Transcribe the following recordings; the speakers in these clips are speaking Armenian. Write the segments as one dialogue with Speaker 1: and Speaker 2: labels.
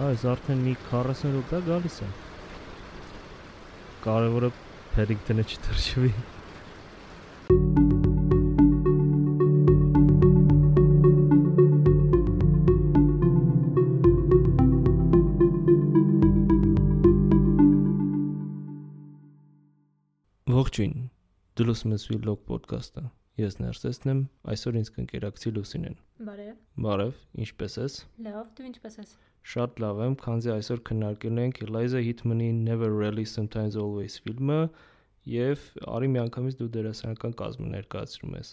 Speaker 1: Այս արդեն մի 40 րոպե գալիս է։ Կարևորը Paddington-ը չթրջվի։ Ողջույն։ Դու լսում ես Vlog podcast-ը։ Ես Ներսեսն եմ, այսօր ինձ կընկերակցի Լուսինեն։
Speaker 2: Բարև։
Speaker 1: Բարև, ինչպե՞ս ես։
Speaker 2: Լավ, դու ինչպե՞ս ես։
Speaker 1: Շատ լավ եմ, քանզի այսօր քննարկել ենք Eliza Hitman-ի Never Really Sometimes Always ֆիլմը եւ արի միանգամից դու դերասանական կազմը ներկայացնում ես։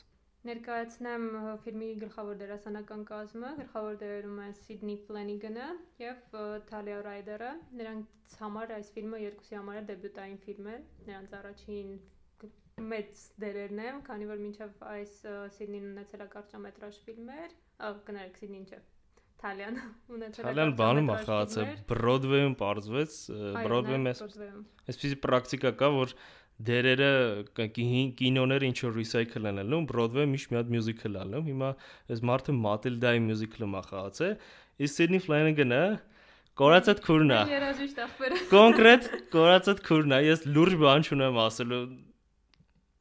Speaker 2: Ներկայացնեմ ֆիլմի գլխավոր դերասանական կազմը, գլխավոր դերերում է Սիդնի Ֆլենիգանը եւ Թալիա Ռայդերը։ Նրանց համար այս ֆիլմը երկուսի համար է դեբյուտային ֆիլմ է։ Նրանց առաջին մեծ դերերն են, քանի որ մինչև այս Սիդնին ունեցել է կարճամետրաժ ֆիլմեր, կներեք Սիդնին չէ։ Թալիան ունեցել է
Speaker 1: Հալյան բանում է խաղացել Բրոդվեյում բարձվեց,
Speaker 2: Այո,
Speaker 1: Բրոդվեյում
Speaker 2: Broadway-ում։
Speaker 1: այսպեսի պրակտիկա կա, որ դերերը կինոները ինչ որ recycle են անում, Broadway միշտ մի հատ musical է անում։ Հիմա այս մարդը Matilda-ի musical-ը մա խաղացել, իսկ Sydney Flanagan-ը կորացած քուրն է։
Speaker 2: Երաժիշտ ախպերը։
Speaker 1: Կոնկրետ կորացած քուրն է, ես լուրջ բան չունեմ ասելու։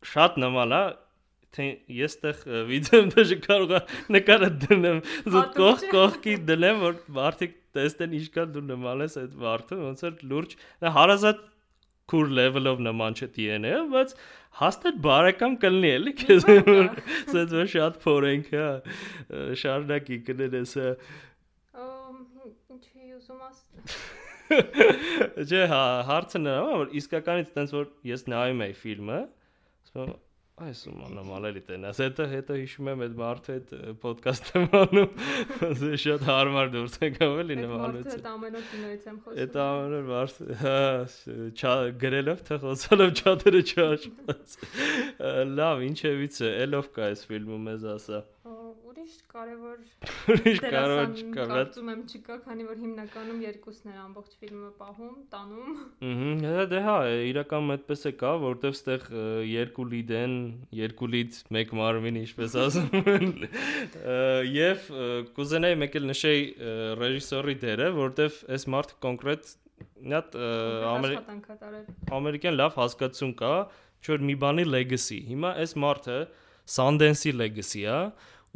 Speaker 1: Շատ նման է, թե ես տեղ վիդեոն դժ կարող նկարը դնեմ, զուտ կող կողքի դնեմ, որ մարդիկ տեսնեն ինչքան դու նման ես այդ մարդը, ոնց որ լուրջ, հարազատ քուր level-ով նման չէ DNA, բայց հաստատ բարեկամ կլինի էլի քեզ սենց որ շատ փորենք հա շարունակի կներես հա
Speaker 2: Ինչի ուզում ասել։
Speaker 1: Չէ, հա, հարցը նա, որ իսկականից տենց որ ես նայում էի ֆիլմը, ասում այս ու մանամալելի տենաս, հետո հետո հիշում եմ այդ մարդու հետ ոդկասթը անում, ասես շատ հարմար դուրս եկավ էլի
Speaker 2: Այդ մարդը
Speaker 1: նմանեց։
Speaker 2: այդ ամենով կինոից եմ խոսում։
Speaker 1: Այդ ամենը մարդ, հա, գրելով թե խոսալով չաթերը չաշխած։ Լավ, ինչևից է, ելով կա այս ֆիլմը մեզ ասա։
Speaker 2: Ա, Ուրիշ կարևոր
Speaker 1: Ուրիշ
Speaker 2: դերասան
Speaker 1: չկա,
Speaker 2: կարծում եմ չկա, քանի որ հիմնականում երկուսն են ամբողջ ֆիլմը պահում, տանում։
Speaker 1: Ահա, հա դե հա, իրականում այդպես է կա, որտեվ ստեղ երկու լիդ են, երկու լիդ, մեկ մարմին, ինչպես ասում են։ Եվ կուզենայի մեկ էլ նշեի ռեժիսորի դերը, որտեվ այս մարդը կոնկրետ
Speaker 2: տարել։
Speaker 1: ամերիկյան լավ հասկացություն կա, որ մի բանի legacy։ Հիմա այս մարդը Sundance-ի legacy է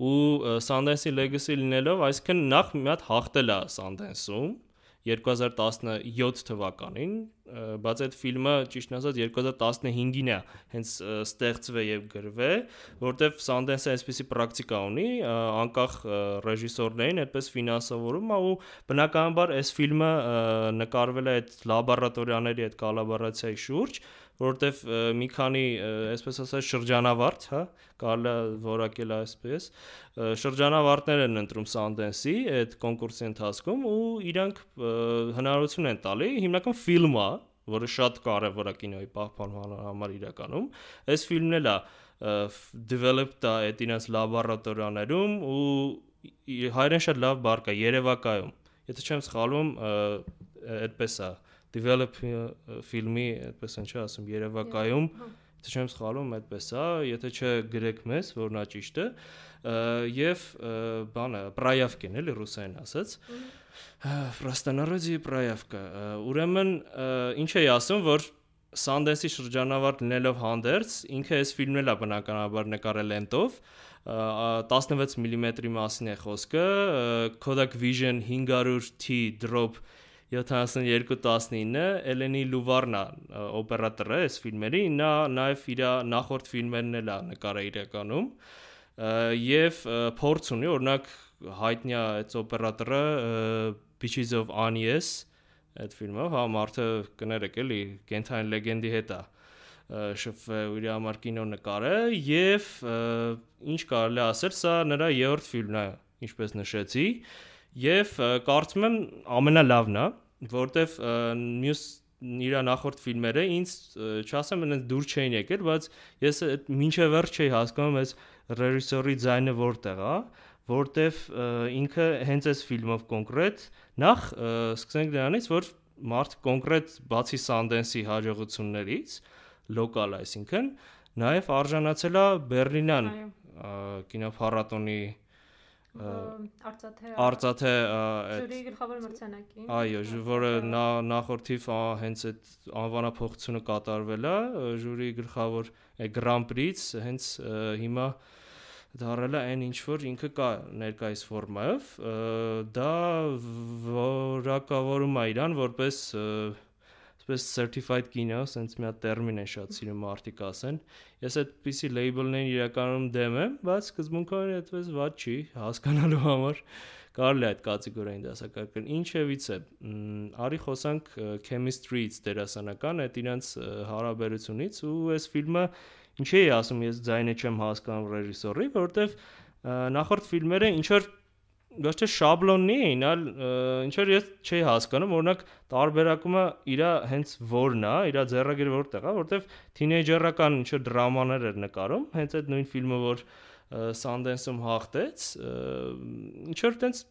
Speaker 1: ու Sundance-ի legacy լինելով, այսինքն նախ մի հատ հաղթել է Sundance-ում 2017 թվականին, բայց այդ ֆիլմը ճիշտ ասած 2015-ին է հենց ստեղծվել եւ գրվել, որտեվ Sundance-ը այսպեսի պրակտիկա ունի, անկախ ռեժիսորներին այդպես ֆինանսավորում է ու բնականաբար այս ֆիլմը նկարվել է այդ լաբորատորիաների այդ կոլաբորացիայի շուրջ որովհետև մի քանի այսպես ասած շրջանավարտ, հա, կարելի է որակել այսպես, շրջանավարտներ են ընտրում Sundance-ի այդ կոնկուրսի ընթացքում ու իրանք հնարավորություն են տալի հիմնական ֆիլմ է, որը շատ կարևոր է կինոյի պահպանման համար իրականում։ Այս ֆիլմն էլ է developed է այդ իրենց լաբորատորիաներում ու հայերեն շատ լավ բառ կա Երևակայում։ Եթե չեմ սխալվում, այդպես է develop ֆիլմի այդպես են չէ ասում Երևակայում
Speaker 2: Հա։
Speaker 1: Եթե չեմ սխալվում, այդպես է, եթե չգրեք մեզ, որ նա ճիշտ է, եւ բանը պրայավկեն էլի ռուսերեն ասած։ Պրաստանարոդի պրայավկա։ Ուրեմն ինչ էի ասում, որ Sundance-ի շրջանավարտ լինելով հանդերձ, ինքը այս ֆիլմն էլ է բնականաբար նկարել լենտով, ը, ա, 16 մմ-ի մասին է խոսքը, Kodak Vision 500T drop 7219 Էլենի Լուվարնա օպերատորը այս ֆիլմերի նա նաև իր նախորդ ֆիլմերն էլ է նկարել իրականում ը, փորձ ունի օրինակ հայտնի է այդ օպերատորը ը, Beaches of Anies այդ ֆիլմով հա մարդը կներեք էլի կենթային լեգենդի հետ է ու իր համար կինո նկարը եւ ինչ կարելի ասել սա նրա երրորդ ֆիլմն է ինչպես նշեցի եւ կարծում եմ ամենալավն է որտեվ մյուս իր նախորդ ֆիլմերը ինձ չասեմ այնպես դուր չէին եկել բայց ես մինչև վերջ չէի հասկանում այս ռեժիսորի ձայնը որտեղ է որտեվ ինքը հենց այս ֆիլմով կոնկրետ նախ սկսենք դրանից որ մարդ կոնկրետ բացի Sundance-ի հաջողություններից լոկալ այսինքն նաև արժանացել է ա, կինոփառատոնի
Speaker 2: արծաթե
Speaker 1: արծաթե
Speaker 2: ժյուրի գլխավոր մրցանակին
Speaker 1: այո որը նա նախորդիվ հենց այդ անվանափոխությունը կատարվել է ժյուրի գլխավոր Grand Prix հենց հիմա դարել է այն ինչ որ ինքը կա ներկայիս ֆորմայով դա որակավորում է իրան որպես այսպես certified կինո, ասենց մի հատ տերմին է շատ սիրում մարդիկ ասեն։ Ես այդպիսի լեյբլներին իրականում դեմ եմ, բայց սկզբունքորեն այդպես ված չի հասկանալու համար կարելի է այդ կատեգորիային դասակարգել։ Ինչևից է, արի խոսանք chemistry-ից դերասանական այդ իրանց հարաբերությունից ու այս ֆիլմը ինչի է ասում ես ձայնը չեմ հասկանում ռեժիսորի, որովհետև նախորդ ֆիլմերը ինչ որ ոչ թե շաբլոնի էին, այլ ինչ որ ես չի հասկանում, օրինակ տարբերակումը իրա հենց որն է, իրա ձեռագիրը որտեղ է, որտեվ թինեյջերական ինչ որ դրամաներ էր նկարում, հենց այդ նույն ֆիլմը, որ Sundance-ում հաղթեց, ինչ որ տենց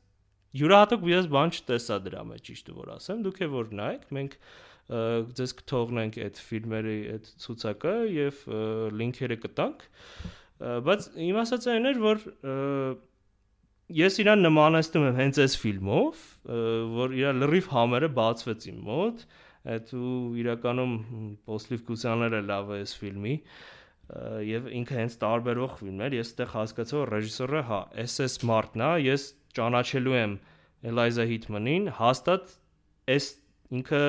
Speaker 1: յուրահատուկ ես բան չտեսա դրա մեջ, ճիշտ որ ասեմ, դուք է որ նայեք, մենք ձեզ կթողնենք այդ ֆիլմերի այդ ցուցակը եւ լինքերը կտանք բայց իմ ասածը այն էր որ ես իրան նմանեցնում եմ հենց այս ֆիլմով, որ իր լրիվ համերը բացվեց իմ մոտ, այդ ու իրականում Պոսլիվկուսյանները լավ է այս ֆիլմի եւ ինքը հենց տարբերող ֆիլմ էր, ես այդտեղ հասկացա որ ռեժիսորը հա, SS Martin-ա, ես ճանաչելու եմ Էլայզա Հիթմանին, հաստատ այս ինքը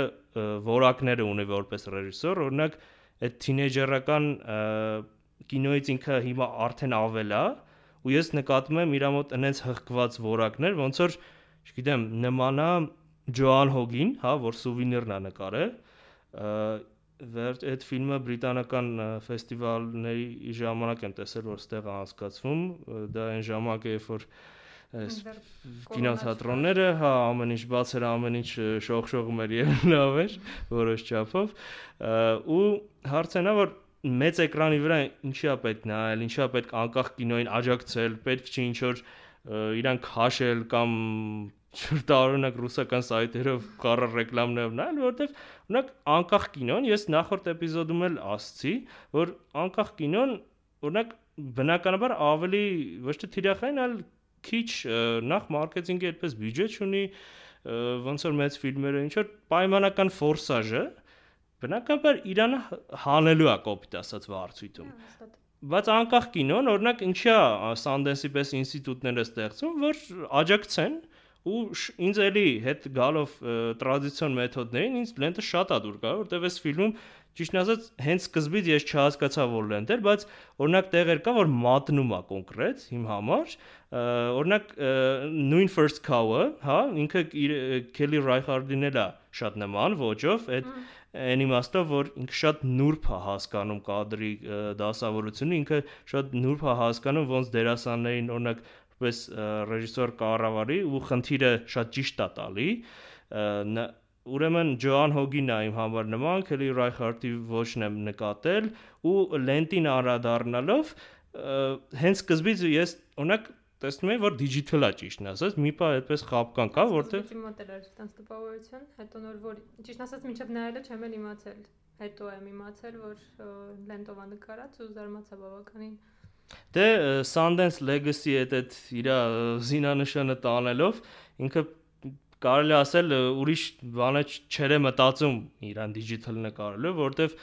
Speaker 1: որակները ունի որպես ռեժիսոր, օրինակ այդ թինեյջերական կինոից ինքը հիմա արդեն ավել է, ու ես նկատում եմ իր մոտ այնց հղկված որակներ, ոնց որ, չգիտեմ, նմանա Ջոան Հոգին, հա, որ սուվինիրն է նկարել, այդ ֆիլմը բրիտանական ֆեստիվալների ժամանակ եմ տեսել, որ ստեղ անցկացվում, դա այն ժամանակ է, երբ որ այս կինոթատրոնները, հա, ամեն ինչ բաց էր, ամեն ինչ շողշողում էր եւ լավ էր, որոշ չափով, ու հարցն է, որ մեծ էկրանի վրա ինչի է պետք նայել, ինչի է պետք անկախ կինոին աջակցել, պետք չի ինչ որ իրան քաշել կամ շուրտարոնակ ռուսական սայթերով կառը ռեկլամներով նայել, որովհետև օրինակ անկախ կինոն ես նախորդ էպիզոդում էլ ասացի, որ անկախ կինոն օրինակ բնականաբար ավելի ոչ թե թիրախային, այլ քիչ նախ մարքեթինգի այդպես բյուջե չունի, ոնց որ մեծ ֆիլմերը, ինչ որ պայմանական ֆորսաժը, բնականաբար Իրանը հանելու է կոպիտ ասած վարչույթում բայց անկախ կինոն օրինակ ինչի է Sundance-ի պես ինստիտուտները ստեղծում որ աջակցեն ու ինձ էլի հետ գալով տրադիցիոն մեթոդներին ինձ լենտը շատ ա դուր գա որտեվ այս ֆիլմում ճիշտ ասած հենց սկզբից ես չհասկացա որ լենտ էր բայց օրինակ տեղեր կա որ մատնում է կոնկրետ իմ համար օրինակ նույն first cow-ը հա ինքը Kelly Reichardt-ին էլ է շատ նման ոճով այդ այն իմաստով որ ինքը շատ նուրբ է հասկանում կադրի դասավորությունը ինքը շատ նուրբ է հասկանում ոնց դերասաններին օրինակ որպես ռեժիսոր կառավարի ու խնդիրը շատ ճիշտ է տալի ուրեմն Ջոան Հոգին է իմ համար նման, Քելի Ռայխարտի ոչն եմ նկատել ու լենտին անդրադառնալով հենց սկզբից ես օրինակ տեսնում եմ որ digital-ա ճիշտն ասած մի բա այդպես խապկան կա որտեղ
Speaker 2: Իմ մոտ էր այդպես տպավորություն հետո նոր որ ճիշտն ասած մինչև նայելը չեմ էլ իմացել հետո եմ իմացել որ լենտով է նկարած ու զարմացա բավականին
Speaker 1: Դե Sundance Legacy այդ այդ իր զինանշանը տանելով ինքը կարելի ասել ուրիշ բանը չերը մտածում իրան դիջիթալ նկարելու, որովհետև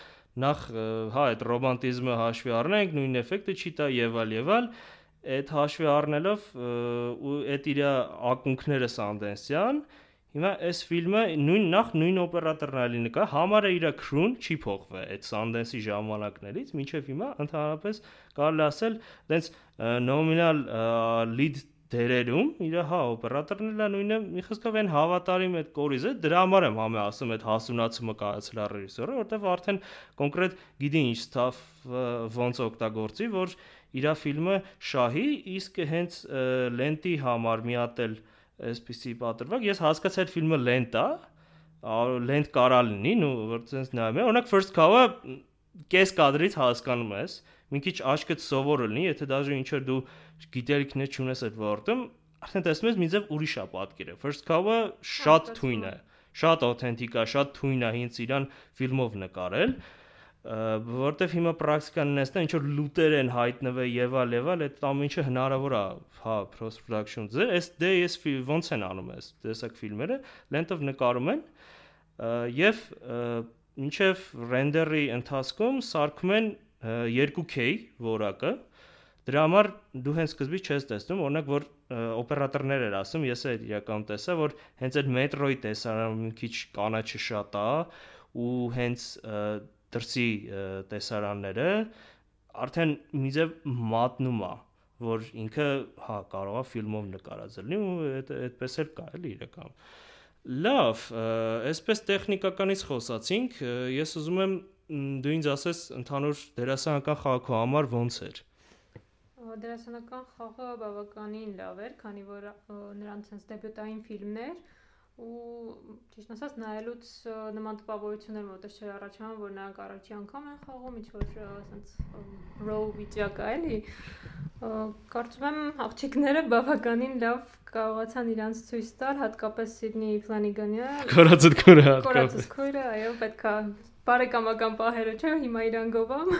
Speaker 1: նախ հա այդ ռոմանտիզմը հաշվի առնենք, նույն էֆեկտը չի տա եւ այլ եւ այլ, այդ հաշվի առնելով ու այդ իր ակունքները Սանդենսյան Հիմա այս ֆիլմը նույն նախ նույն օպերատորն ալի նկա, համարը իր քրուն չի փոխվել այդ Sundance-ի ժամանակներից, մինչև հիմա ընդհանրապես կարելի ասել, այնց նոմինալ lead դերերում իր հա օպերատորն էլ նույնը մի խոսքով այն հավատարիմ այդ կորիզը դրա համար եմ համը ասում այդ հասունացումը կայացել է ռեժիսորը որովհետև արդեն կոնկրետ գիտի ինչ ստավ ոնց օգտագործի որ իր ֆիլմը շահի, իսկ հենց լենտի համար միատել այսպիսի պատրվակ, ես հասկացա այդ ֆիլմը լենտ է, լենտ կարա լինի, ու որ ցենց նայում եմ, օրինակ first cow-ը կես կադրից հասկանում ես, մի քիչ աչքդ սովոր լինի, եթե դաժե ինչ որ դու գիտելիքներ չունես այդ ոլորտում, արդեն տեսնում ես մի ձև ուրիշ է պատկերը։ First cow-ը շատ թույն է, շատ օթենտիկ է, շատ թույն է, հենց իրան ֆիլմով նկարել։ որտեվ հիմա պրակտիկան նստա ինչ որ լուտեր են հայտնվել եւ այլ եւ այլ, այդ ամեն ինչը հնարավոր է, հա, post production ձեր, այս դե ես ոնց են անում այս տեսակ ֆիլմերը, լենտով նկարում են եւ ինչեվ ռենդերի ընթացքում սարքում են 2K որակը դրա համար դու հենց սկզբից չես տեսնում օրինակ որ օպերատորներ էր ասում ես էլ իրական տեսա որ հենց այդ մետրոյի տեսարանը մի քիչ կանաչը շատ է ու հենց դրսի տեսարանները արդեն մի ձև մատնում է որ ինքը հա կարող է ֆիլմով նկարազրնի ու այդ այդպես էլ կա էլի իրական լավ այսպես տեխնիկականից խոսացինք ես ուզում եմ դու ինձ ասես ընդհանուր դերասանական խաղակո համար ոնց էր?
Speaker 2: Դերասանական խաղը բավականին լավ էր քանի որ նրանց հենց դեբյուտային ֆիլմներ ու ճիշտ ասած նայելուց նման տպավորություններ մոտս չէր առաջանում որ նրանք առաջի անգամ են խաղում ինչ որ ասենց row վիճակ է էլի կարծում եմ աղջիկները բավականին լավ կարողացան իրանց ցույց տալ հատկապես Սիդնի Ֆլանիգանը
Speaker 1: Կորածդ քուրը
Speaker 2: հատկապես Կորածդ քուրը այո պետքա բարեկամական պահերը չէ հիմա իրան գովամ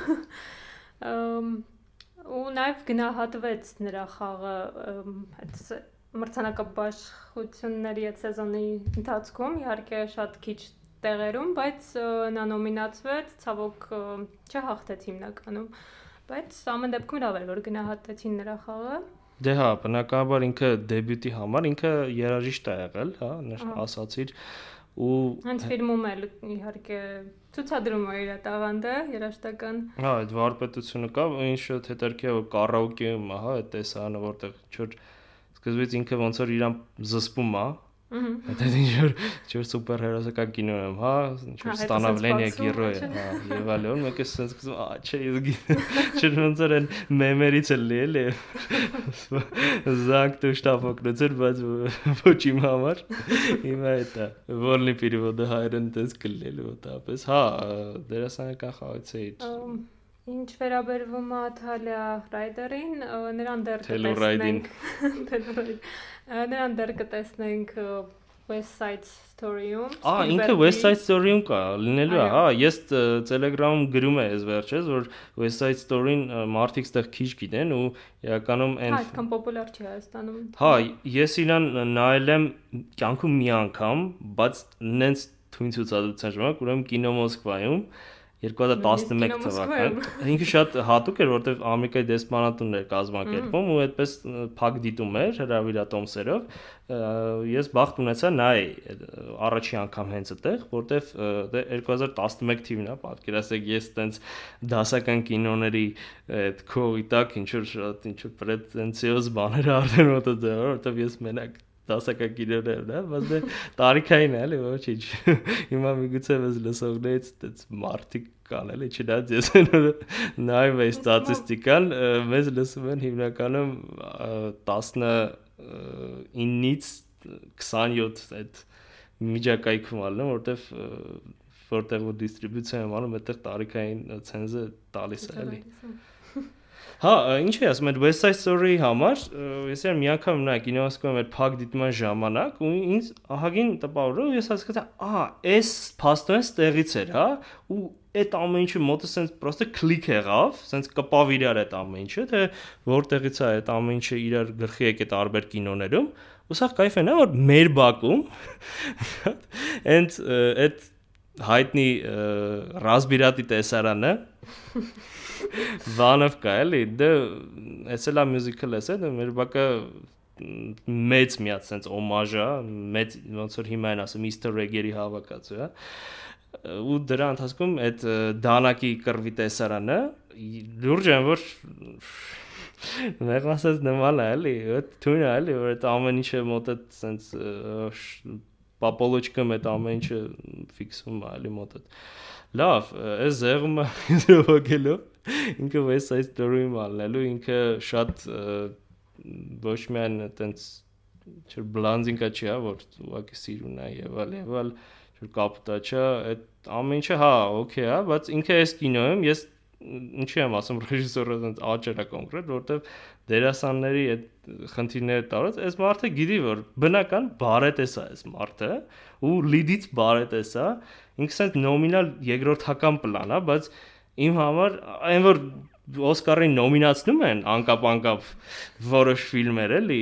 Speaker 2: ու նաև գնահատվեց նրա խաղը այդ մրցանակաբաշխությունների այդ սեզոնի ընթացքում իհարկե շատ քիչ տեղերում, բայց նա նոմինացվեց, ցավոք չհաղթեց հիմնականում, բայց ամեն դեպքում լավ էր որ գնահատեցին նրա խաղը։
Speaker 1: Դե հա, բնականաբար ինքը դեբյուտի համար ինքը երաժիշտ է եղել, հա, ասացիր ու
Speaker 2: հենց ֆիլմում էլ իհարկե ցուցադրում է իր տաղանդը երաշտական։
Speaker 1: Հա, այդ վարպետությունը կա, ինչ շատ հետարքի կարաոկեում, հա, այդ տեսարանը որտեղ չոր սկզբից ինքը ոնց որ իրան զսպում է Դա ինչ որ ինչ-որ սուպեր հերոսական կինո եմ, հա, ինչ-որ ստանավլենիա գիրոյ, հա, եւ այլն, մեկ է sense գծում, ա, չէ, ես չնոնցեր են մեմերից էլ լել է։ Զակ դու շտապոկնուցեր, բայց ոչ իմ համար։ Հիմա էտա, որնի պիրիվոդը հայրեն տես կլել ոտապես, հա, դերասանական խաղացեի։
Speaker 2: Ինչ վերաբերվում է Թալիա Ռայդերին, նրան դեռ
Speaker 1: կտեսնենք։
Speaker 2: Նրան դեռ կտեսնենք West Side Story-ում։
Speaker 1: Ա, ինքը West Side Story-ում կա, լինելու է, հա, ես Telegram-ում գրում եմ այս վերջերս, որ West Side Story-ին մարդիկ ստեղ քիչ գիտեն ու իրականում
Speaker 2: այն Հա, այդքան պոպուլար չի Հայաստանում։
Speaker 1: Հա, ես իրան նայել եմ կյանքում մի անգամ, բայց նենց թույն ցուցադրության ժամանակ, ուրեմն Կինո Մոսկվայում 2011 թվական։ Ինքը շատ հատուկ էր, որովհետև Ամերիկայի դեսպանատունն էր կազմակերպում ու այդպես փակ դիտում էր հրավիրատոմսերով։ Ես բախտ ունեցա նայ առաջի անգամ հենց այդտեղ, դե 2011 թիվն է, պատկերացեք ես տենց դասական կինոների այդ քողի տակ ինչ որ շատ ինչ որ պրետենցիոզ բաներ արդեն դեռ, որովհետև ես մենակ դասական կինոներն է, բայց դե տարիքային է, էլի ոչինչ։ Հիմա միգուցե մեզ լսողներից այդպես մարտիկ կան, էլի, չնայած ես նայում եմ ստատիստիկան, մեզ լսում են հիմնականում 19-ից 27 այդ միջակայքում ալնում, որտեվ որտեղ որ դիստրիբյուցիա եմ անում, այդտեղ տարիքային ցենզը տալիս է, էլի։ Հա, Հա, ինչ է ասում այդ West Side Story-ի համար, ես էլ մի անգամ նա կինոասկում այդ փակ դիտման ժամանակ ու ինձ ահագին տպավորը ես հասկացա, ահա, այս փաստորեն ստեղից էր, հա, ու այդ ամեն ինչը մոտը սենց պրոստը քլիկ եղավ, սենց կպավ իրար այդ ամեն ինչը, թե որտեղից է այդ ամեն ինչը իրար գլխի եկե տարբեր կինոներում։ Ու սա кайֆ է նա որ մեր բակում հենց այդ հայտնի ռազմիրատի տեսարանը Վանով կա էլի, դե էսելա մյուզիկլ էս է, դե մեր բակը մեծ միած sense օմաժ է, մեծ ոնց որ հիմա են ասում Easter egg-երի հավաքածու է ու դրա ընթացքում այդ դանակի կրվի տեսարանը լուրջ են որ Մեղասած նման է էլի, թույն է էլի, որ այդ ամեն ինչը մոտ այդ sense պապոլոչկը մետ ամեն ինչը ֆիքսում է էլի մոտ այդ. Լավ, այս զեղումը ոգելով ինքը West Side Story-ում ալնելու ինքը շատ ոչ միայն այտենց չէ բլանզինկա չի, հա, որ ուղղակի սիրուն է եւ այլ եւ այլ որ կապտա չէ, այդ ամեն ինչը հա, օքեյ է, բայց ինքը այս կինոյում ես ինչի եմ ասում ռեժիսորը այնց աճերա կոնկրետ, որովհետև դերասանների այդ խնդիրները տարած, այս մարդը գիտի որ բնական բարետես է այս մարդը ու լիդից բարետես է, ինքս այդ նոմինալ երկրորդական պլան է, բայց իմ համար այն որ Օսկարին նոմինացնում են անկապ-անկապ որոշ ֆիլմեր էլի,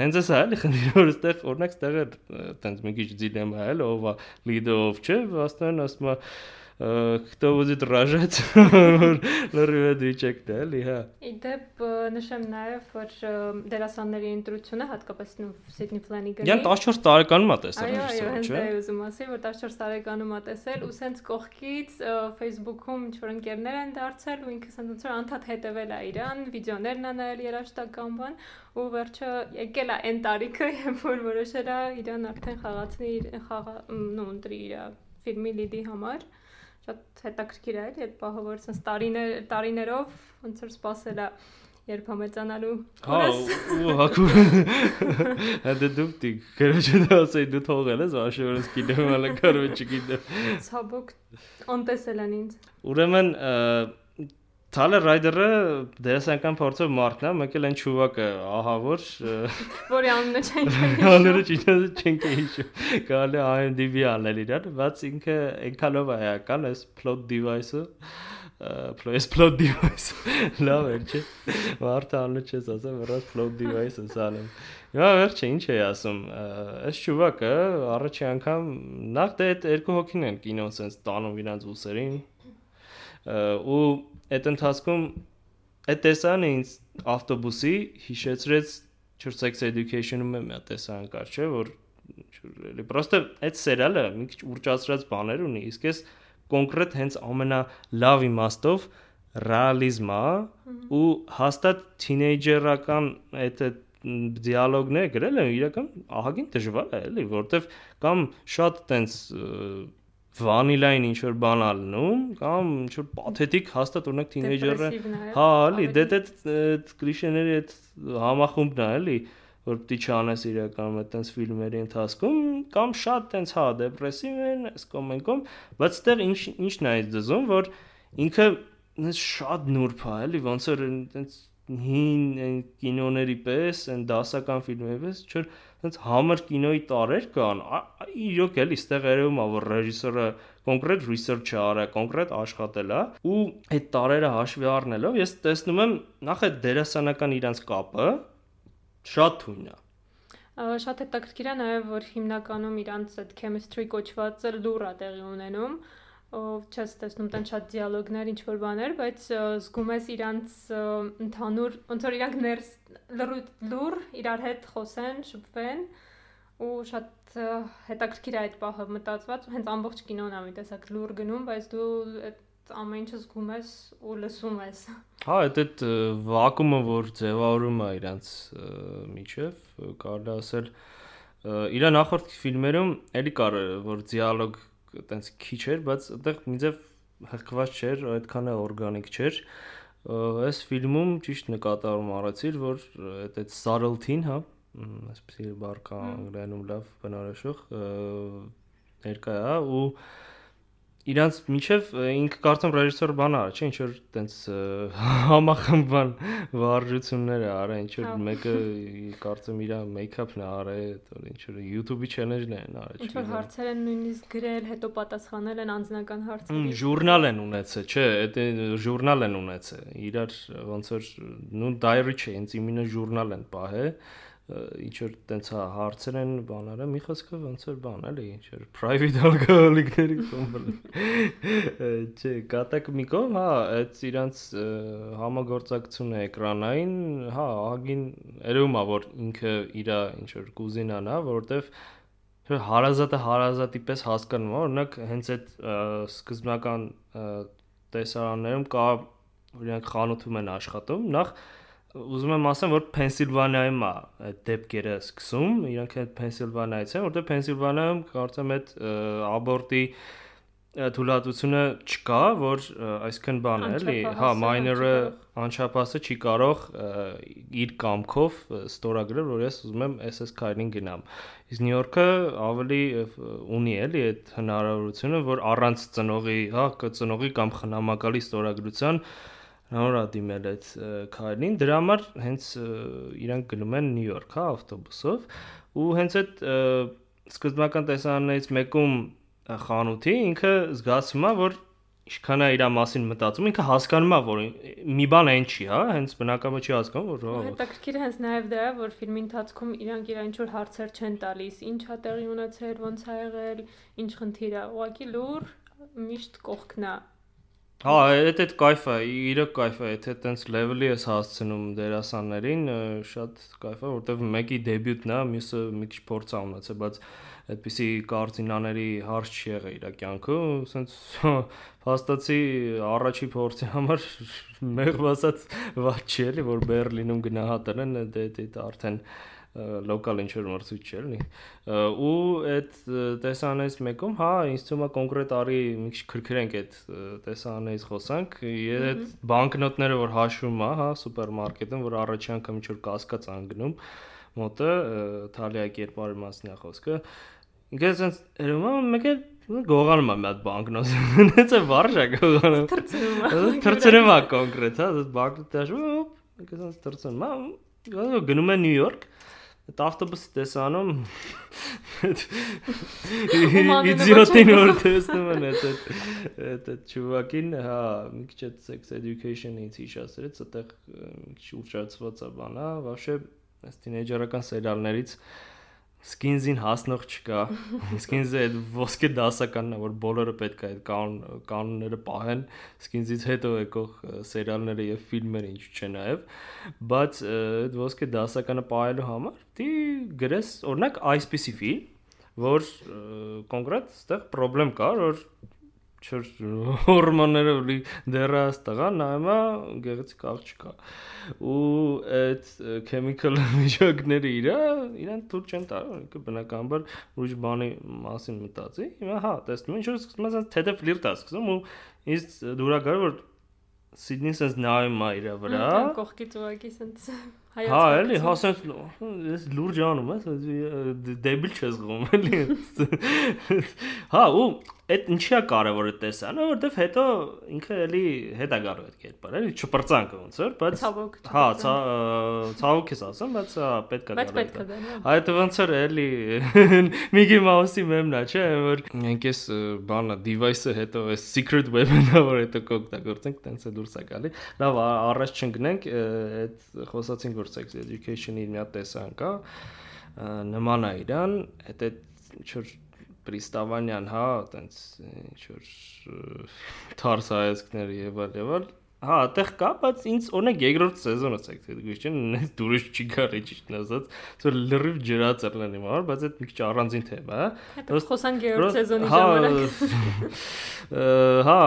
Speaker 1: հենց էսա էլի խնդիրը որ այստեղ օրինակ այստեղ է տենց մի քիչ դիլեմա է, ով է լիդը ով չէ, վաստան ասում է кто будет рожать լրիվ դիճեկն է էլի հա
Speaker 2: իդեպ նշեմ նաև որ դերասանների ընտրությունը հատկապես նու Սիդնի Ֆլանիգանի
Speaker 1: Յան 14 տարեկանում է տեսել
Speaker 2: այո այո հենց դա ուզում ասի որ 14 տարեկանում է տեսել ու սենց կողքից Facebook-ում ինչ որ ընկերներ են դարձել ու ինքը սենց ոնց որ անդադ հետևել է իրան վիդեոներն է նայել երաշտական բան ու վերջը եկել է այն տարիքը երբ որ որոշել է իրան արդեն խաղացնի խաղա նո ընտրի իր ֆիլմի լիդի համար շատ հետաքրքիր է էլի այդ պահը, որ ցենց տարիներ տարիներով ոնց որ սпасել է երբ համեծանալու։
Speaker 1: Հա, ու հակու։ Հանդե դու դի գրաչը դասեի դու թողել ես, աշորս գիտեմ, ալը կարո չգիտեմ։
Speaker 2: Ցաբոք անտեսել են ինձ։
Speaker 1: Ուրեմն Թալը Ռայդերը դերասանական փորձով մարդն է, մեկ էլ այն ճուվակը, ահա որ
Speaker 2: որի անունը չենք հիշում։
Speaker 1: Անունը չենք հիշում։ Կարելի IMDb անել իրար, բայց ինքը այնքանով է հական, այս plot device-ը plus plot device լավ է չէ մարդը անունը չես ասա վրաս plot device-ը սալեմ Հիմա վերջը ինչ էի ասում այս ճուվակը առաջի անգամ նախ դե այդ երկու հոգին են կինոն sense տանում իրանց ուսերին ու այդ ընթացքում այդ տեսանը ինձ ավտոբուսի հիշեցրեց չոր sex education-ում մի հատ տեսան կար, չէ, որ էլի պրոստը այդ սերիալը մի քիչ ուրճացրած բաներ ունի, իսկ էս կոնկրետ հենց ամենա լավ իմաստով ռեալիզմ է ու հաստատ թինեյջերական այդ դիալոգներ գրել են իրական ահագին դժվար է էլի, որովհետև կամ շատ տենց վանիլային ինչ որ բան ալնում կամ ինչ որ պաթետիկ հաստատ օրինակ թինեյջերը հա էլի դե դե կլիշեների այդ համախումբն է էլի որ պիտի չանես իրականում այդ տենց ֆիլմերի ընթացքում կամ շատ տենց հա դեպրեսիվ են այս կոմենկոմ բայց այդտեղ ինչ ինչն է այս դզում որ ինքը շատ նուրբ է էլի ոնց որ տենց հին կինոների պես, այն դասական ֆիլմերի պես, չէ՞ այնց համր կինոյի տարեր կան, իրոք էլի ստեղ երևում է որ ռեժիսորը կոնկրետ research-ը արա, կոնկրետ աշխատել է ու այդ տարերը հաշվի առնելով ես տեսնում եմ նախ այդ դերասանական իրանց կապը շատ թույն է
Speaker 2: շատ հետաքրքիր է նաև որ հիմնականում իրանց այդ chemistry կոչվածը լուր է տեղի ունենում չես տեսնում տեն շատ դիալոգներ, ինչ որ բաներ, բայց զգում ես իրանց ընդհանուր ոնց որ իրանք ներս լուր իրար հետ խոսեն, շփվեն ու շատ հետաքրքիր է այդ պահը մտածված, հենց ամբողջ կինոն է մի տեսակ լուր գնում, բայց դու այդ ամեն ինչը զգում ես ու լսում ես։
Speaker 1: Հա, այդ այդ վակումը, որ ձևավորում է իրանց միջև, կարելի ասել իր նախորդ ֆիլմերում էլի կար որ դիալոգ տենց քիչ էր, բայց այդտեղ միձև հղկված չէր, այդքան է օրգանիկ չէր։ Այս ֆիլմում ճիշտ նկատառում արեցիր, որ այդ այդ subtlety-ն, հա, այսպեսի բառ կա անգլերենում լավ բնորոշող ներկա է ու իրանց միջև ինքը կարծում ռեժիսոր բան արա, չէ, ինչ որ տենց համախմբան վարժություններ է արա, ինչ որ հա։ մեկը կարծում իր մեյքափն է արա, որ ինչ որ YouTube-ի challenge-ներ են արա,
Speaker 2: չէ։ Ինչ որ հարցեր են նույնիսկ գրել, հետո պատասխանել են անձնական հարցերի։
Speaker 1: Ժուրնալ են ունեցել, չէ, այդ ժուրնալ են ունեցել։ Իրար ոնց որ նու diary չէ, ինձ իմինը ժուրնալ են պահել ինչ որ տենց հա հարցեր են բաները մի խոսքով ոնց որ բան էլի ինչ որ private alcoholic-ների կոմբլ չէ կատակ մի կողմ հա այդ իրանց համագործակցությունը էկրանային հա ահագին երևում է որ ինքը իր ինչ որ կուզինան է որովհետև հարազատը հարազատի պես հասկանում է օրինակ հենց այդ սկզբնական տեսարաններում կա օրինակ խանութում են աշխատում նախ ուզում եմ ասեմ, որ Փենսիլվանիայում է այդ դեպքերը սկսում, իրանք այդ Փենսիլվանիայից են, որտեղ Փենսիլվանիայում կարծեմ այդ աբորտի թույլատությունը չկա, որ այսքան բան է, էլի, հա, մայները անչափահասը չի կարող իր կամքով ստորագրել, որ ես ուզում եմ SS Kyle-ին գնամ։ Իսկ Նյու Յորքը ավելի ունի էլի այդ հնարավորությունը, որ առանց ծնողի, հա, ծնողի կամ խնամակալի ստորագրության նոր ադիմել այդ Kyle-ին, դրա համար հենց իրանք գնում են Նյու Յորք, հա, ավտոբուսով, ու հենց այդ սկզբնական տեսարաններից մեկում խանութի ինքը զգացում է որ ինչքան է իր մասին մտածում ինքը հասկանում է որ մի բան այն չի հա հենց բնակամը չի հասկանում որ հա
Speaker 2: հետաքրքիր հենց նաև դա է որ ֆիլմի ընթացքում իրանք իրան ինչ որ հարցեր չեն տալիս ինչ է տեղի ունեցել ոնց է եղել ինչ խնդիր է ուղղակի լուր միշտ կողքնա
Speaker 1: Հա, այդ այդ кайֆը, իրոք кайֆը, եթե տենց լեվելի ես հասցնում դերասաններին, շատ кайֆը, որտեվ մեկի դեբյուտն է, մյուսը մի քիչ փորձ ա ունեցել, բայց այդպիսի կարծինաների հարց չի եղել իր կյանքում, ասենց հա, հաստացի առաջի փորձի համար մեղմ ասած վատ չի էլի, որ Բերլինում գնահատեն, դե դա արդեն դա, դա, դա, դա, դա, դա, դա, դա, դա, ինչ որ մրցույթ չէ էլի ու այդ տեսանից մեկում հա ինձ թվում է կոնկրետ արի մի քիչ քրքրենք այդ տեսանից խոսանք այդ բանկնոտները որ հաշվում է հա սուպերմարկետում որ առաջի անգամ ինչ որ կասկած անգնում մոտը Թալիա կերպարի մասն է խոսքը ինքը sense երևում է մեկ էլ գողանում է մի հատ բանկնոտ նեցը վարժա գողանում
Speaker 2: թրծնում է
Speaker 1: թրծնում է կոնկրետ հա բանկնոտ դաշում ինքը sense թրծնում է գնում է Նյու Յորք Այդ ավտոբուսի տեսանում իդիոտին որ տեսնում են այդ այդ այդ ճուվակին, հա, մի քիչ այդ sex education-ից հիշացրեց, այդտեղ մի քիչ ուշացված է բան, հա, вообще այս թինեյջերական սերիալներից skins-ին հասնող չկա։ Skins-ը այդ ոսկե դասականն է, որ բոլորը պետք է այդ կանոն կանոնները պահեն, skins-ից հետո եկող սերիալները եւ ֆիլմերը ինչ չէ նաեւ, բայց այդ ոսկե դասականը պահելու համար դի գրես օրինակ այսպիսի ֆիլմ, որ կոնկրետ այդտեղ խնդրեմ կար, որ չոր հորմոններով լի դեռաս տղա նայում է գեղեցիկ աղջկա ու այդ chemical միջակները իրա իրան թույլ չեն տա բնականաբար ուրիշ բանի մասին մտածի հիմա հա տեսնում ինչ որ սկսում է թեթև ֆլիրտ է սկսում ու ինձ դուրա գար որ Սիդնին sense նայում է իր վրա
Speaker 2: կողքից ուղակի sense
Speaker 1: Հա, էլի, հա, sense ես լուրջ անում եմ, դեբիլ չես զգում, էլի։ Հա, ու այդ ինչի է կարևորը տեսանը, որովհետև հետո ինքը էլի հետ է գալու այդ կերպար, էլի չպրծանք ոնց որ, բայց հա, ցավոք ես ասում, բայց պետք է
Speaker 2: գալու։ Բայց պետք է գալու։
Speaker 1: Այդ ոնց որ էլի Միգի Մաուսի մեմն է, չէ, որ մենք էս բանը device-ը հետո էս secret weapon-ը որ հետո կօգտագործենք, տենց է դուրս է գալի։ Լավ, առաջ չընկնենք, այդ խոսացինք որ sex education-ի մի հատ տեսան կա նման է իրան, այդ այդ ինչ-որ Պրիստավանյան, հա, տենց ինչ որ թարս հայացքներ եւ այլ եւ այլ Հա, այդտեղ կա, բայց ինձ օրինակ երկրորդ ցեք թե գույշ ինձ դուրս չի գարի ճիշտն ասած, որ լրիվ ջրած ելնի մար, բայց այդ մի քիչ առանձին թեմա է։
Speaker 2: Հետո խոսանք երկրորդ սեզոնի ժամանակ։
Speaker 1: Հա,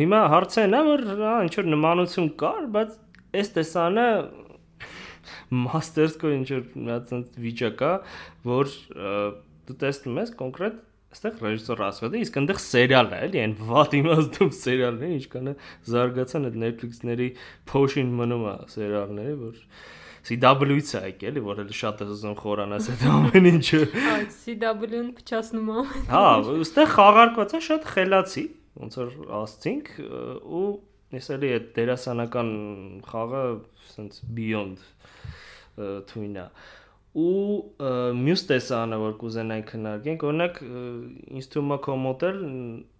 Speaker 1: հիմա հարցը նա որ հա ինչ որ նմանություն կար, բայց այս տեսանը մաստերսկո ինչ որ մի հատ վիճակ է, որ դու տեսնում ես կոնկրետ այստեղ ռեժիսոր ասված է, իսկ այնտեղ սերիալն է, էլի, այն վատ իմաստով սերիալն է, ինչքան է զարգացան այդ Netflix-ների փոշին մնում է սերիալները, որ CW-ից է եկել, էլի, որ էլ շատ է ուզում խորանաս այդ ամեն ինչը։
Speaker 2: Հա, CW-ն փչացնում է։
Speaker 1: Հա, այստեղ խաղարկված է շատ խելացի, ոնց որ ասցինք, ու ես էլի այդ դերասանական խաղը sense beyond թույնա։ uh, ու մյուս տեսանը որ կուզենայի քննարկենք օրինակ ինձ թվում է քո մոդել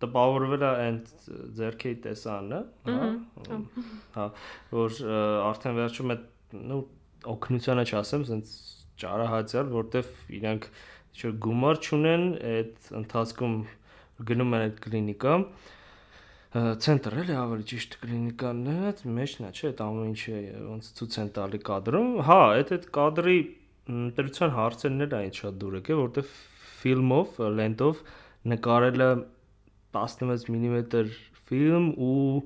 Speaker 1: տպավորվել է այն ձերքերի տեսանը հա հա որ արդեն վերջում է նո օգնությանը չասեմ ասենց ճարահացյալ որտեվ իրանք ինչ գումար չունեն այդ ընթացքում գնում են այդ կլինիկա ցենտր էլի ավելի ճիշտ կլինիկանն է այդ մեջն է չէ այդ ամեն ինչը ոնց ցույց են տալի կադրում հա այդ այդ կադրի ընտրության հարցերն էլ այն շատ դուր եկե, որովհետև ֆիլմով, լենտով նկարելը 16 մմ ֆիլմ ու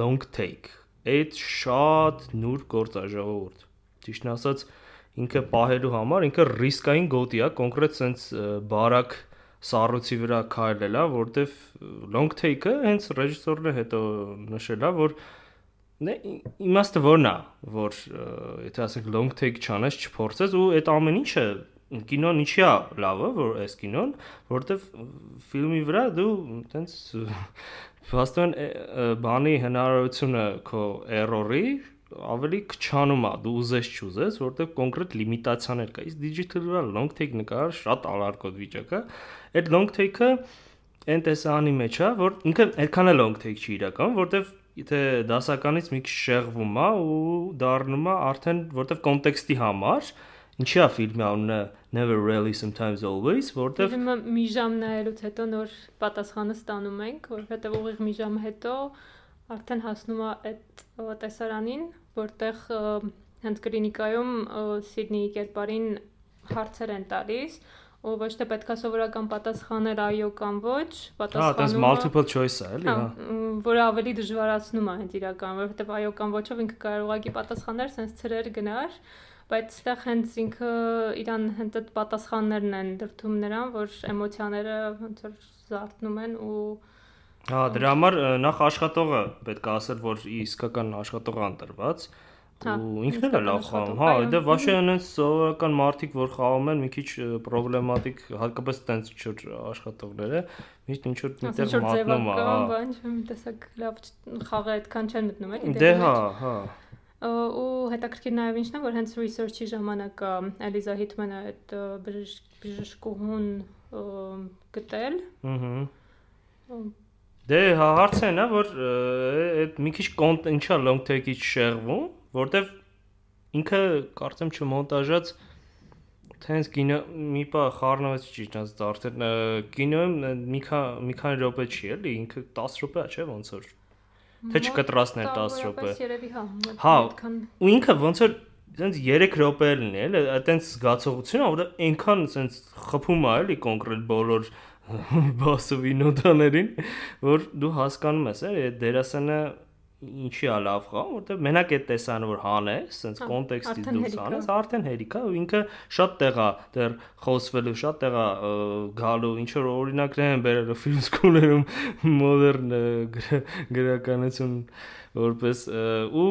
Speaker 1: long take։ Այդ շատ նուրբ գործ է ժողովուրդ։ Ճիշտն ասած, ինքը պահելու համար ինքը ռիսկային գոտի է, կոնկրետ sense բարակ սառույցի վրա քայլել է, որտեվ long take-ը հենց ռեժիսորն է հետո նշել է, որ իմաստը որն է, որ եթե ասենք long take չանես, չփորձես ու այդ ամեն ինչը կինոն ինչի է լավը, որ այս կինոն, որտեվ ֆիլմի վրա դու տենց փաստորեն բանի հնարավորությունը քո error-ի ավելի քչանում է դու ուզես չուզես որտեղ կոնկրետ լիմիտացիաներ կա իսկ digital վրա long take նկար շատ ալարկոտ վիճակ է այդ long take-ը այն տեսանի մեջ է որ ինքը այդքան է long take չի իրական որտեղ եթե դասականից մի քիչ շեղվում է ու դառնում է արդեն որտեղ կոնտեքստի համար ինչի է ֆիլմի անունը Never Really Sometimes Always, որտեվ
Speaker 2: Ֆիլմը մի ժամ նայելուց հետո նոր պատասխանը ստանում ենք, որովհետեւ ուղիղ մի ժամ հետո արդեն հասնում է այդ տեսարանին, որտեղ հենց կլինիկայում Սիդնեի կերպարին հարցեր են տալիս ու ոչ թե պետքա սովորական պատասխաներ այո կամ ոչ,
Speaker 1: պատասխանում Հա, multiple choice է, էլի, հա,
Speaker 2: հա։ Որը ավելի դժվարացնում է հենց իրական, որովհետև այո կամ ոչով ինքը կարող ուղղակի պատասխաներ sense ծրեր գնար, բայց այդտեղ հենց ինքը իրան հենց այդ պատասխաններն են դրթում նրան, որ էմոցիաները ոնց որ զարթնում են ու
Speaker 1: Հա, դրա համար նախ աշխատողը պետք է ասել, որ իսկական աշխատող անտրված,
Speaker 2: Հա,
Speaker 1: ու ինքն էլ է լավ խաղում։ Հա, դե վաշե այնց սովորական մարդիկ, որ խաղում են, մի քիչ պրոբլեմատիկ, հատկապես տենց չոր աշխատողները, միշտ ինչ որ միտեղ մատնում է,
Speaker 2: հա։ Բան չեմ տեսակ լավ խաղը այդքան չեն մտնում էլի
Speaker 1: դե։ հա, հա
Speaker 2: ու հետաքրքիր նաև ինչն է որ հենց research-ի ժամանակ Էլիզա Հիթմանը այդ բժշկուհուն գտել։
Speaker 1: Ահա Դե հա հարցը նա որ այդ մի քիչ կոնտ ինչա long take-ից շեղվում, որտեվ ինքը կարծեմ չմոնտաժած Թենց կինո մի պա խառնվեց ճիշտ դարձել կինոյում մի քանի մի քանի րոպե չի էլի ինքը 10 րոպե չէ ոնց որ թե չկտրասներ 10 րոպե
Speaker 2: հա հա
Speaker 1: ու ինքը ոնց որ ցենց 3 րոպե լինի էլի այտենց զգացողությունը որ այնքան ցենց խփում է էլի կոնկրետ բոլոր բասովի նոտաներին որ դու հասկանում ես էլի դերասանը ինչի է լավ խաղ, որտեղ մենակ այդ տեսանը որ հանես, sense կոնտեքստից դուրս հանես, արդեն հերիք է ու ինքը շատ տեղ է դեռ խոսվելու, շատ տեղ է գալու, ինչ որ օրինակներ են բերել ֆիլմ սկոլերում մոդեռն գրականություն որպես ու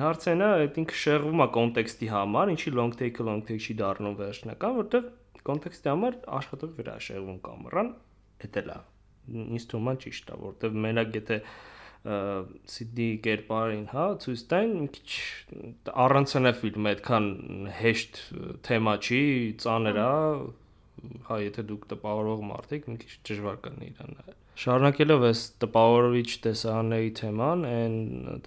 Speaker 1: հարցենա այդ ինքը շեղվում է կոնտեքստի համար, ինչի long take-ը long take չի դառնում վերջնական, որտեղ կոնտեքստի համար աշխատող վրա շեղվում կամերան, դա է։ Ինձ թվում է ճիշտ է, որտեղ մենակ եթե Սիդնի կերպարին, հա, ցույց տային մի քիչ առանցնա ֆիլմը այդքան հեշտ թեմա չի, ծանր է, հա, եթե դուք տպավորող մարդիկ, մի քիչ դժվար կլինի իրան նայել։ Շարունակելով այս տպավորիչ տեսարանների թեման, այն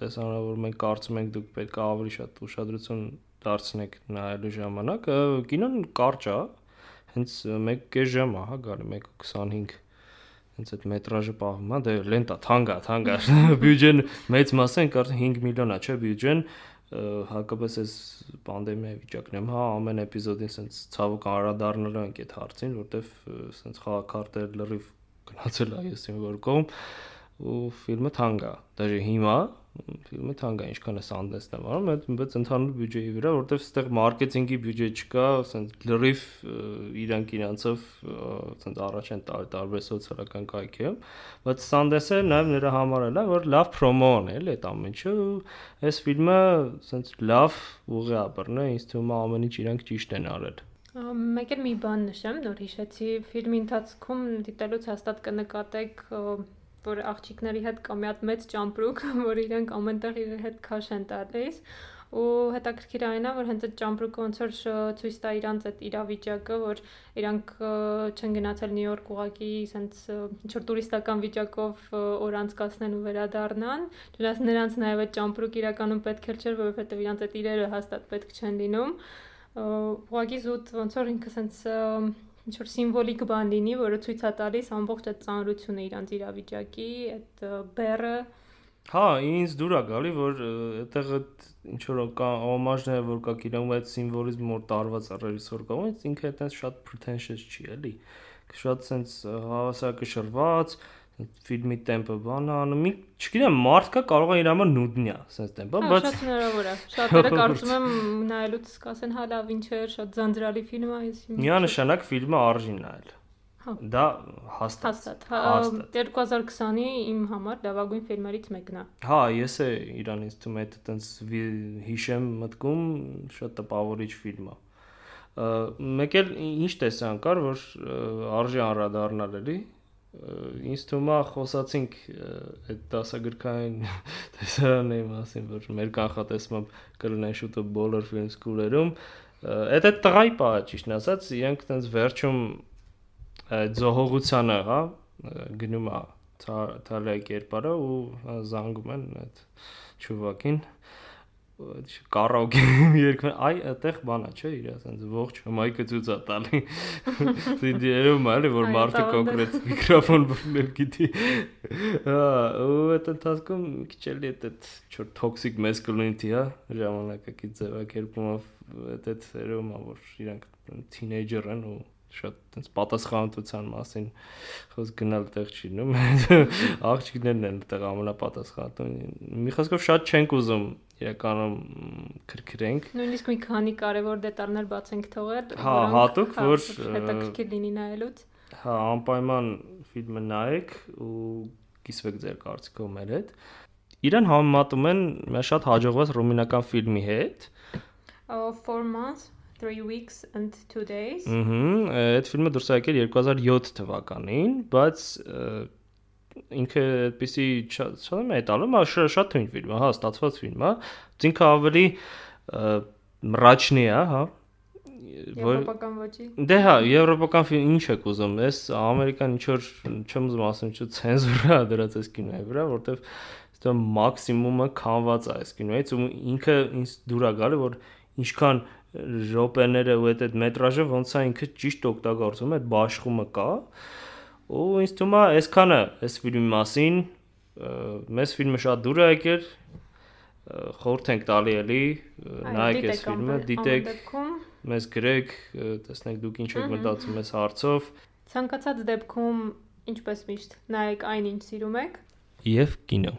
Speaker 1: տեսարանը, որ մենք կարծում ենք դուք պետք է ավելի շատ ուշադրություն դարձնեք նայելու ժամանակ, կինոն կարճ է, հենց 1.5 ժամ է, հա, գալի 1.25 հենց այդ մետրաժը պահում է, դե լենտա, թանկա, թանկա։ Բյուջեն մեծ մասը են կարծեմ 5 միլիոն է, չէ, բյուջեն հակապես այս պանդեմիայի վիճակն եմ, հա, ամեն էպիզոդին սենց ցավոք անդրադառնալու ենք այդ հարցին, որտեվ սենց խաղակարտեր լրիվ գնացել է ես իմ որ կողմ ու ֆիլմը թանկա։ Դաժե հիմա ֆիլմը թանկ է, ինչքան է Sundance-ն է վարում, այդ բայց ընդհանուր բյուջեի վրա, որովհետև այստեղ մարքեթինգի բյուջե չկա, ասենց լրիվ իրանք իրանցով ասենց առաջ են տալ տարբեր սոցիալական կայքերում, բայց Sundance-ը նաև նրա համար էլ է, որ լավ պրոմոն է, էլի այդ ամեն ինչը, այս ֆիլմը ասենց լավ ուղի է բռնը, ինձ թվում է ամեն ինչ իրանք ճիշտ են արել։
Speaker 2: Մեկ էլ մի բան նշեմ, նոր հիշեցի, ֆիլմի ընթացքում դիտելուց հաստատ կնկատեք որ աղջիկների հետ կա մի հատ մեծ ճամպրուկ, որ իրենք ամենտեղ իր հետ քաշ են տալիս ու հետաքրքիր այն է որ հենց այդ ճամպրուկը ոնց որ ցույց տա իրանց այդ իրավիճակը որ իրանք չեն գնացել Նյու Յորք ուղակի սենց ինչ որ տուրիստական վիճակով օր անցկացնեն ու վերադառնան դրանց նրանց նաև այդ ճամպրուկ իրականում պետք էլ չէր որովհետև իրանց այդ իրերը հաստատ պետք չեն լինում ուղղակի զուտ ոնց որ ինքը սենց ինչ որ սիմվոլիկ բան լինի, որը ցույց է տալիս ամբողջ այդ ծանրությունը իրանց իրավիճակի, այդ բերը
Speaker 1: Հա, ինձ դուր է գալի, որ այդտեղ այդ ինչ որ կա օմաժները, որ կա կինոյում այդ սիմվոլիզմը որ տարված է ռեժիսոր կողմից, ինքը այդպես շատ pretentious չի, էլի։ Շատ sense հավասարակշռված, ֆիլմի տեմպը բանը անում չգիտեմ մարդկա կարող է իր համար նուդնի է sense տեմպը
Speaker 2: հա, բայց շատ հնարավոր է շատերը կարծում եմ նայելուց կասեն հա լավ ինչ էր շատ ձանձրալի ֆիլմ է այս
Speaker 1: միանշանակ ֆիլմը արժին նայել
Speaker 2: Հա։
Speaker 1: Դա հաստատ։
Speaker 2: Հաստատ։ հա,
Speaker 1: Հաստատ։
Speaker 2: 2020-ի իմ համար լավագույն ֆիլմերից մեկն է։
Speaker 1: Հա, ես է իրանից թվում է տենց հիշեմ մտքում շատ տպավորիչ ֆիլմ է։ Մեկ էլ ինչ տեսան կար, որ արժի անդրադառնալ էլի։ Ինձ թվում է խոսացինք այդ դասագրքային տեսարանի մասին, որ մեր կանխատեսմամբ կլինեն շուտով բոլոր ֆիլմ սկուլերում։ Այդ այդ տղայի պահը ճիշտ ասած, իրենք տենց վերջում զոհողությանը, հա, գնում է թալիա կերպարը ու զանգում են այդ ճուվակին կարաոկե երգում այ այդտեղ բանա, չէ, իր ասենց ողջ մայկը ցույց է տալի։ երևում է, էլի, որ մարդը կոնկրետ միկրոֆոն բռնել գիտի։ Հա, ու այդ ընթացքում քիչ էլի այդ չոր տոքսիկ masculinity, հա, ժամանակակից ձևակերպումով այդ այդ երևում է, որ իրանք թինեյջեր են ու շատ տենց պատասխանատվության մասին խոսք գնալ տեղ չի նում աղջիկներն են տեղ ամենապատասխանատուն մի խոսքով շատ չենք ուզում իրականում քրքրենք
Speaker 2: Նույնիսկ մի քանի կարևոր դետալներ բաց ենք թողել,
Speaker 1: Հա, հատուկ,
Speaker 2: հա,
Speaker 1: որ,
Speaker 2: հետաքրքիր լինի նայելուց։
Speaker 1: հա անպայման ֆիլմը նայեք ու կիսվեք ձեր կարծիքով մեր հետ իրան համեմատում են շատ հաջողված ռումինական ֆիլմի հետ
Speaker 2: 4 months, 3 weeks and 2 days։
Speaker 1: Ահա, այդ ֆիլմը դուրս եկել 2007 թվականին, բայց ինքը այդպեսի մետալում է, շատ թույն ֆիլմ է, հա, ստացված ֆիլմ է։ Ինքը ավելի մրաչնի է, հա։
Speaker 2: Եվրոպական ոճի։
Speaker 1: Դե հա, եվրոպական ֆիլմ ինչ եք ուզում։ Այս ամերիկան ինչ որ չեմ ուզում ասեմ, չէ, ցենզուրա դրած այս կինոյի վրա, որտեվ դա մաքսիմումը կանված է այս կինոյից ու ինքը ինձ դուր է գալի, որ ինչքան րոպեները ու այդ այդ մետրաժը ոնց է ինքը ճիշտ օգտագործում, այդ բաշխումը կա։ Ու ինձ թվում է այսքանը այս ֆիլմի մասին մեզ ֆիլմը շատ դուր է եկել խորհուրդ ենք տալի էլի նայեք այս ֆիլմը, դիտեք մեզ գրեք, տեսնենք դուք ինչ եք մտածում այս հարցով
Speaker 2: ցանկացած դեպքում ինչպես միշտ նայեք այն ինչ սիրում եք
Speaker 1: եւ կինո